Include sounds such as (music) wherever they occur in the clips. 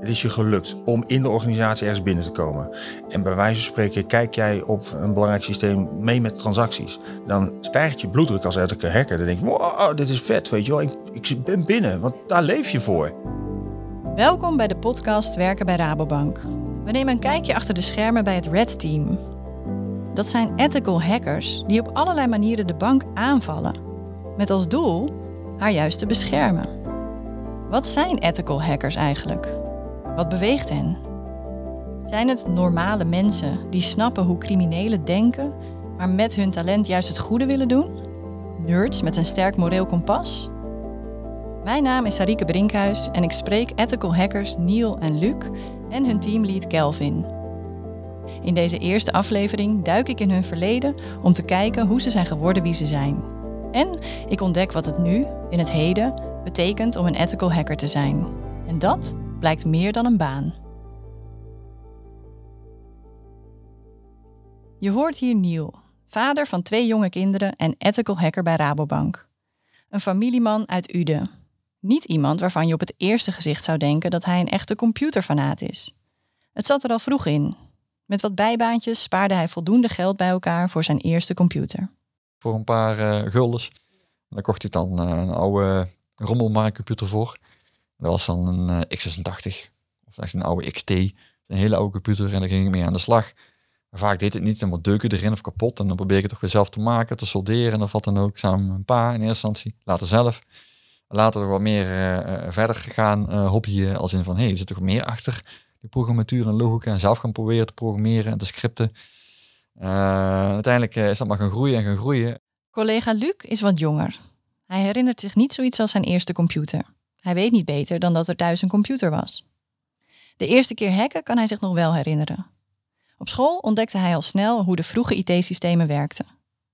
Het is je gelukt om in de organisatie ergens binnen te komen. En bij wijze van spreken kijk jij op een belangrijk systeem mee met transacties. Dan stijgt je bloeddruk als elke hacker. Dan denk je, wow, dit is vet, weet je wel. Ik, ik ben binnen, want daar leef je voor. Welkom bij de podcast Werken bij Rabobank. We nemen een kijkje achter de schermen bij het Red Team. Dat zijn ethical hackers die op allerlei manieren de bank aanvallen. Met als doel haar juist te beschermen. Wat zijn ethical hackers eigenlijk? Wat beweegt hen? Zijn het normale mensen die snappen hoe criminelen denken, maar met hun talent juist het goede willen doen? Nerds met een sterk moreel kompas? Mijn naam is Sarike Brinkhuis en ik spreek ethical hackers Neil en Luc en hun teamlead Kelvin. In deze eerste aflevering duik ik in hun verleden om te kijken hoe ze zijn geworden wie ze zijn. En ik ontdek wat het nu, in het heden, betekent om een ethical hacker te zijn. En dat blijkt meer dan een baan. Je hoort hier Neil, vader van twee jonge kinderen en ethical hacker bij Rabobank. Een familieman uit Uden. Niet iemand waarvan je op het eerste gezicht zou denken dat hij een echte computerfanaat is. Het zat er al vroeg in. Met wat bijbaantjes spaarde hij voldoende geld bij elkaar voor zijn eerste computer. Voor een paar uh, guldens. dan kocht hij dan uh, een oude rommelmarktcomputer voor. Dat was dan een uh, x86 of echt een oude XT. Een hele oude computer en daar ging ik mee aan de slag. Maar vaak deed het niet en wat deuken erin of kapot. En dan probeer ik het toch weer zelf te maken, te solderen of wat dan ook. Samen een pa in eerste instantie. Later zelf. Later nog wat meer uh, verder gegaan uh, hobbyen als in van hé, hey, er zit toch meer achter die programmatuur en logica en zelf gaan proberen te programmeren en te scripten. uiteindelijk is dat maar gaan groeien en gaan groeien. Collega Luc is wat jonger. Hij herinnert zich niet zoiets als zijn eerste computer. Hij weet niet beter dan dat er thuis een computer was. De eerste keer hacken kan hij zich nog wel herinneren. Op school ontdekte hij al snel hoe de vroege IT-systemen werkten.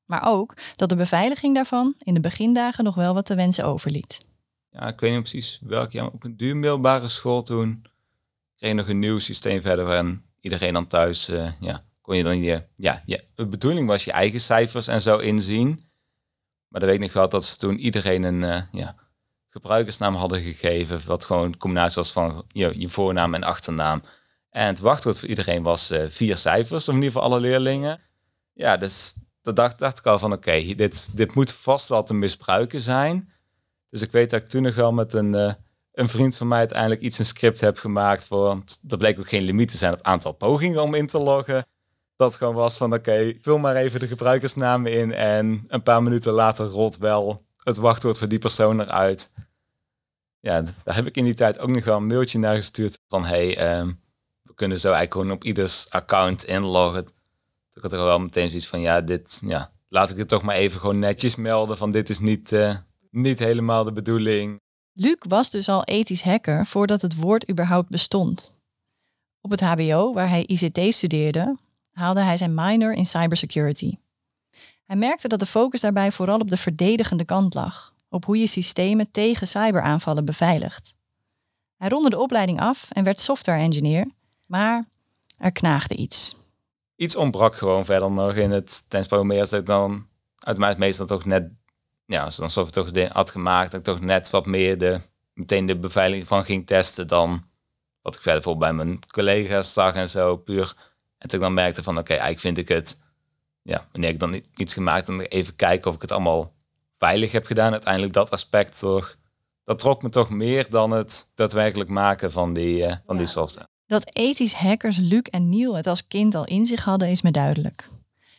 Maar ook dat de beveiliging daarvan in de begindagen nog wel wat te wensen overliet. Ja, ik weet niet precies welk jaar, op een duurmiddelbare school toen kreeg je nog een nieuw systeem verder waarin iedereen dan thuis, uh, ja, kon je dan je, ja, ja, de bedoeling was je eigen cijfers en zo inzien. Maar dan weet ik nog wel dat ze toen iedereen een, uh, ja, gebruikersnaam hadden gegeven. Wat gewoon een combinatie was van je, je voornaam en achternaam. En het wachtwoord voor iedereen was uh, vier cijfers, of in ieder geval alle leerlingen. Ja, dus dat dacht, dacht ik al van oké, dit, dit moet vast wel te misbruiken zijn. Dus ik weet dat ik toen nog wel met een, uh, een vriend van mij uiteindelijk iets een script heb gemaakt voor, want er bleek ook geen limiet te zijn op aantal pogingen om in te loggen. Dat gewoon was van oké, vul maar even de gebruikersnaam in en een paar minuten later rolt wel het wachtwoord voor die persoon eruit. Ja, daar heb ik in die tijd ook nog wel een mailtje naar gestuurd van hey, um, we kunnen zo eigenlijk gewoon op ieders account inloggen. Toen had ik wel meteen zoiets van ja, dit, ja, laat ik het toch maar even gewoon netjes melden van dit is niet, uh, niet helemaal de bedoeling. Luc was dus al ethisch hacker voordat het woord überhaupt bestond. Op het HBO, waar hij ICT studeerde, haalde hij zijn minor in cybersecurity. Hij merkte dat de focus daarbij vooral op de verdedigende kant lag op hoe je systemen tegen cyberaanvallen beveiligt. Hij ronde de opleiding af en werd software engineer, maar er knaagde iets. Iets ontbrak gewoon verder nog in het tensprogrammeer als ik dan uit mij meestal toch net, ja, als dan software toch had gemaakt, dat ik toch net wat meer de, meteen de beveiliging van ging testen dan wat ik verder voor bij mijn collega's zag en zo, puur. En toen ik dan merkte van, oké, okay, eigenlijk vind ik het, ja, wanneer ik dan iets gemaakt, dan even kijken of ik het allemaal veilig heb gedaan. Uiteindelijk dat aspect toch, dat trok me toch meer dan het daadwerkelijk maken van die, uh, van die software. Dat ethisch hackers Luc en Neil het als kind al in zich hadden, is me duidelijk.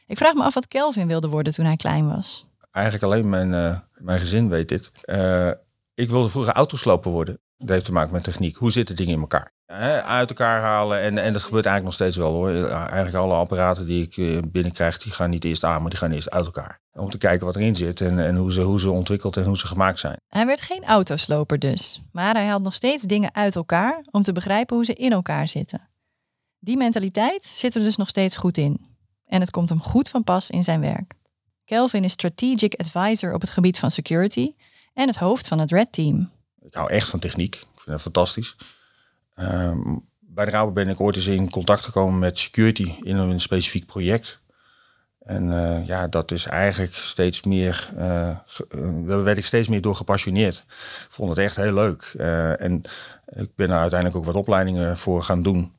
Ik vraag me af wat Kelvin wilde worden toen hij klein was. Eigenlijk alleen mijn, uh, mijn gezin weet dit. Uh, ik wilde vroeger autosloper worden. Dat heeft te maken met techniek. Hoe zitten dingen in elkaar? Uit elkaar halen. En, en dat gebeurt eigenlijk nog steeds wel hoor. Eigenlijk alle apparaten die ik binnenkrijg, die gaan niet eerst aan, maar die gaan eerst uit elkaar. Om te kijken wat erin zit en, en hoe, ze, hoe ze ontwikkeld en hoe ze gemaakt zijn. Hij werd geen autosloper dus. Maar hij haalt nog steeds dingen uit elkaar om te begrijpen hoe ze in elkaar zitten. Die mentaliteit zit er dus nog steeds goed in. En het komt hem goed van pas in zijn werk. Kelvin is strategic advisor op het gebied van security en het hoofd van het Red Team. Ik hou echt van techniek. Ik vind het fantastisch. Um, bij de Rabo ben ik ooit eens in contact gekomen met security in een specifiek project. En eh, ja, dat is eigenlijk steeds meer, uh, daar werd ik steeds meer door gepassioneerd. Ik vond het echt heel leuk. En ik ben er uiteindelijk ook wat opleidingen voor gaan doen.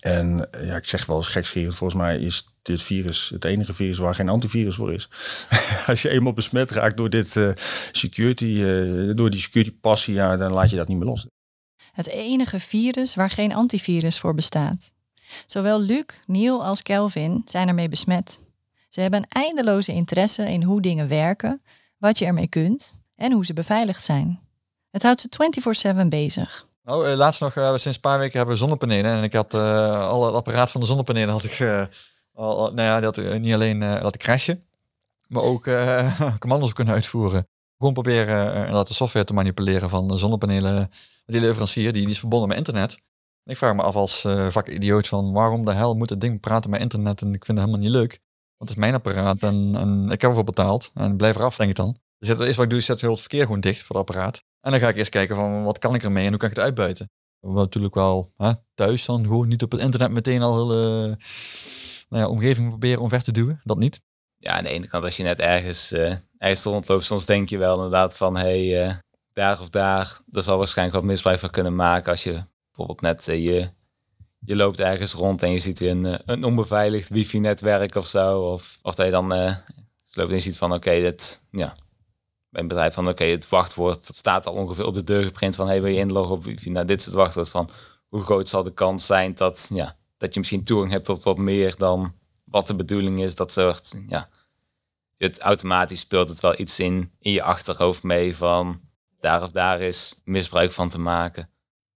En ja, ik zeg wel eens gekscherend, volgens mij is dit virus het enige virus waar geen antivirus voor is. (laughs) Als je eenmaal besmet raakt door dit security, door die security passie, ja, dan laat je dat niet meer los. Het enige virus waar geen antivirus voor bestaat. Zowel Luc, Neil als Kelvin zijn ermee besmet. Ze hebben een eindeloze interesse in hoe dingen werken, wat je ermee kunt en hoe ze beveiligd zijn. Het houdt ze 24/7 bezig. Uh, laatst nog, uh, sinds een paar weken hebben we zonnepanelen. En ik had uh, al het apparaat van de zonnepanelen had ik, nou ja, dat niet alleen dat ik crashen, maar ook (laughs) commando's kunnen uitvoeren. Gewoon proberen dat de software te manipuleren van de zonnepanelen. Die leverancier, die, die is verbonden met internet. Ik vraag me af als uh, vakidioot van waarom de hel moet het ding praten met internet en ik vind het helemaal niet leuk. Want het is mijn apparaat en, ik heb ervoor betaald en blijf eraf, denk ik dan. Dus het eerste wat ik doe, is zet heel het verkeer gewoon dicht voor het apparaat. En dan ga ik eerst kijken van wat kan ik ermee en hoe kan ik het uitbuiten. We natuurlijk wel hè, thuis dan gewoon niet op het internet meteen al hele nou ja, omgeving proberen omver te duwen. Dat niet. Ja, aan de ene kant als je net ergens, uh, ergens rondloopt, soms denk je wel inderdaad van hey, uh, daar of daar, daar zal waarschijnlijk wat misbruik van kunnen maken als je bijvoorbeeld net uh, je, je loopt ergens rond en je ziet een, eh, een onbeveiligd wifi-netwerk of zo. Of, of dat je dan uh, loopt en je ziet van oké, dit, ja, bij een bedrijf van oké, het wachtwoord staat al ongeveer op de deur geprint van hey, wil je inloggen op wifi? Nou, dit het wachtwoord van hoe groot zal de kans zijn dat, ja, dat je misschien toegang hebt tot wat meer dan wat de bedoeling is. Dat soort, ja, het automatisch speelt het wel iets in, in je achterhoofd mee van daar of daar is misbruik van te maken.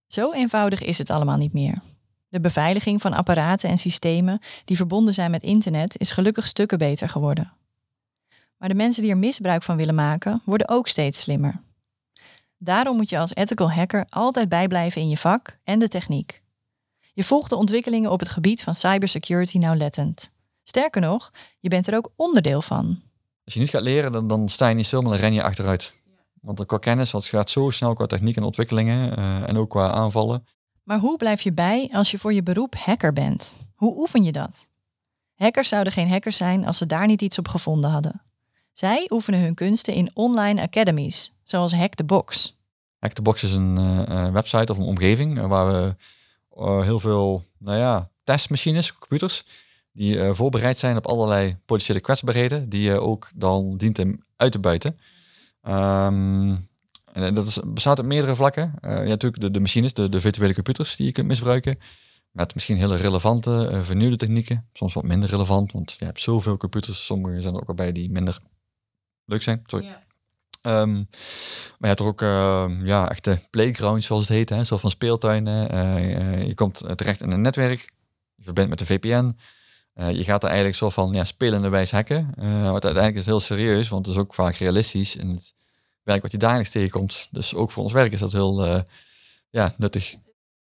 Zo eenvoudig is het allemaal niet meer. De beveiliging van apparaten en systemen die verbonden zijn met internet is gelukkig stukken beter geworden. Maar de mensen die er misbruik van willen maken, worden ook steeds slimmer. Daarom moet je als ethical hacker altijd bijblijven in je vak en de techniek. Je volgt de ontwikkelingen op het gebied van cybersecurity nauwlettend. Sterker nog, je bent er ook onderdeel van. Als je niet gaat leren, dan, dan sta je niet stil, maar dan ren je achteruit. Want qua kennis, het gaat zo snel qua techniek en ontwikkelingen uh, en ook qua aanvallen. Maar hoe blijf je bij als je voor je beroep hacker bent? Hoe oefen je dat? Hackers zouden geen hackers zijn als ze daar niet iets op gevonden hadden. Zij oefenen hun kunsten in online academies, zoals Hack the Box. Hack the Box is een uh, website of een omgeving waar we heel veel nou ja, testmachines, computers, die voorbereid zijn op allerlei potentiële kwetsbaarheden, die je ook dan dient hem uit te buiten. Um, en dat is, bestaat uit meerdere vlakken. Uh, je hebt natuurlijk de, de machines, de, de virtuele computers die je kunt misbruiken. Met misschien hele relevante, uh, vernieuwde technieken. Soms wat minder relevant, want je hebt zoveel computers. Sommige zijn er ook al bij die minder leuk zijn. Sorry. Um, maar je hebt er ook uh, ja, echte playgrounds, zoals het heet. Hè, zoals van speeltuinen. Je komt terecht in een netwerk. Je verbindt met een VPN. Je gaat er eigenlijk zo van ja, spelende wijs hacken. Uh, uiteindelijk is het heel serieus, want het is ook vaak realistisch. En het werk wat je dagelijks tegenkomt. Dus ook voor ons werk is dat heel uh, ja, nuttig.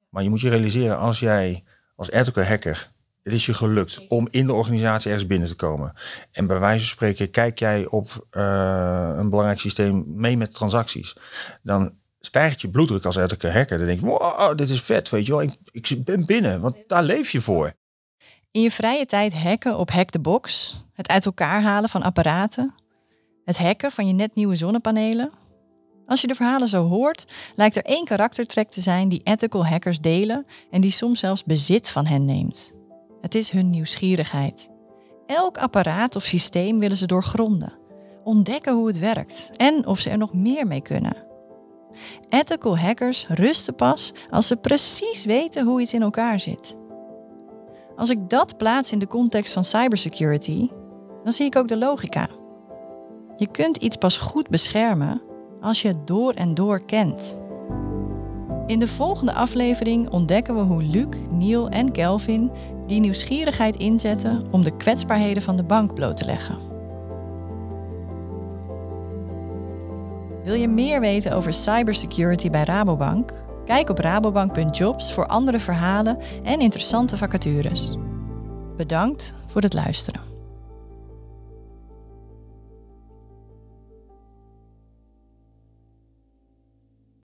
Maar je moet je realiseren, als jij als ethical hacker, het is je gelukt om in de organisatie ergens binnen te komen. En bij wijze van spreken kijk jij op uh, een belangrijk systeem mee met transacties. Dan stijgt je bloeddruk als ethical hacker. Dan denk je, wow, dit is vet, weet je wel. Ik, ik ben binnen, want daar leef je voor. In je vrije tijd hacken op Hack the Box, het uit elkaar halen van apparaten, het hacken van je net nieuwe zonnepanelen? Als je de verhalen zo hoort, lijkt er één karaktertrek te zijn die ethical hackers delen en die soms zelfs bezit van hen neemt. Het is hun nieuwsgierigheid. Elk apparaat of systeem willen ze doorgronden, ontdekken hoe het werkt en of ze er nog meer mee kunnen. Ethical hackers rusten pas als ze precies weten hoe iets in elkaar zit. Als ik dat plaats in de context van cybersecurity, dan zie ik ook de logica. Je kunt iets pas goed beschermen als je het door en door kent. In de volgende aflevering ontdekken we hoe Luc, Neil en Kelvin die nieuwsgierigheid inzetten om de kwetsbaarheden van de bank bloot te leggen. Wil je meer weten over cybersecurity bij Rabobank? Kijk op rabobank.jobs voor andere verhalen en interessante vacatures. Bedankt voor het luisteren.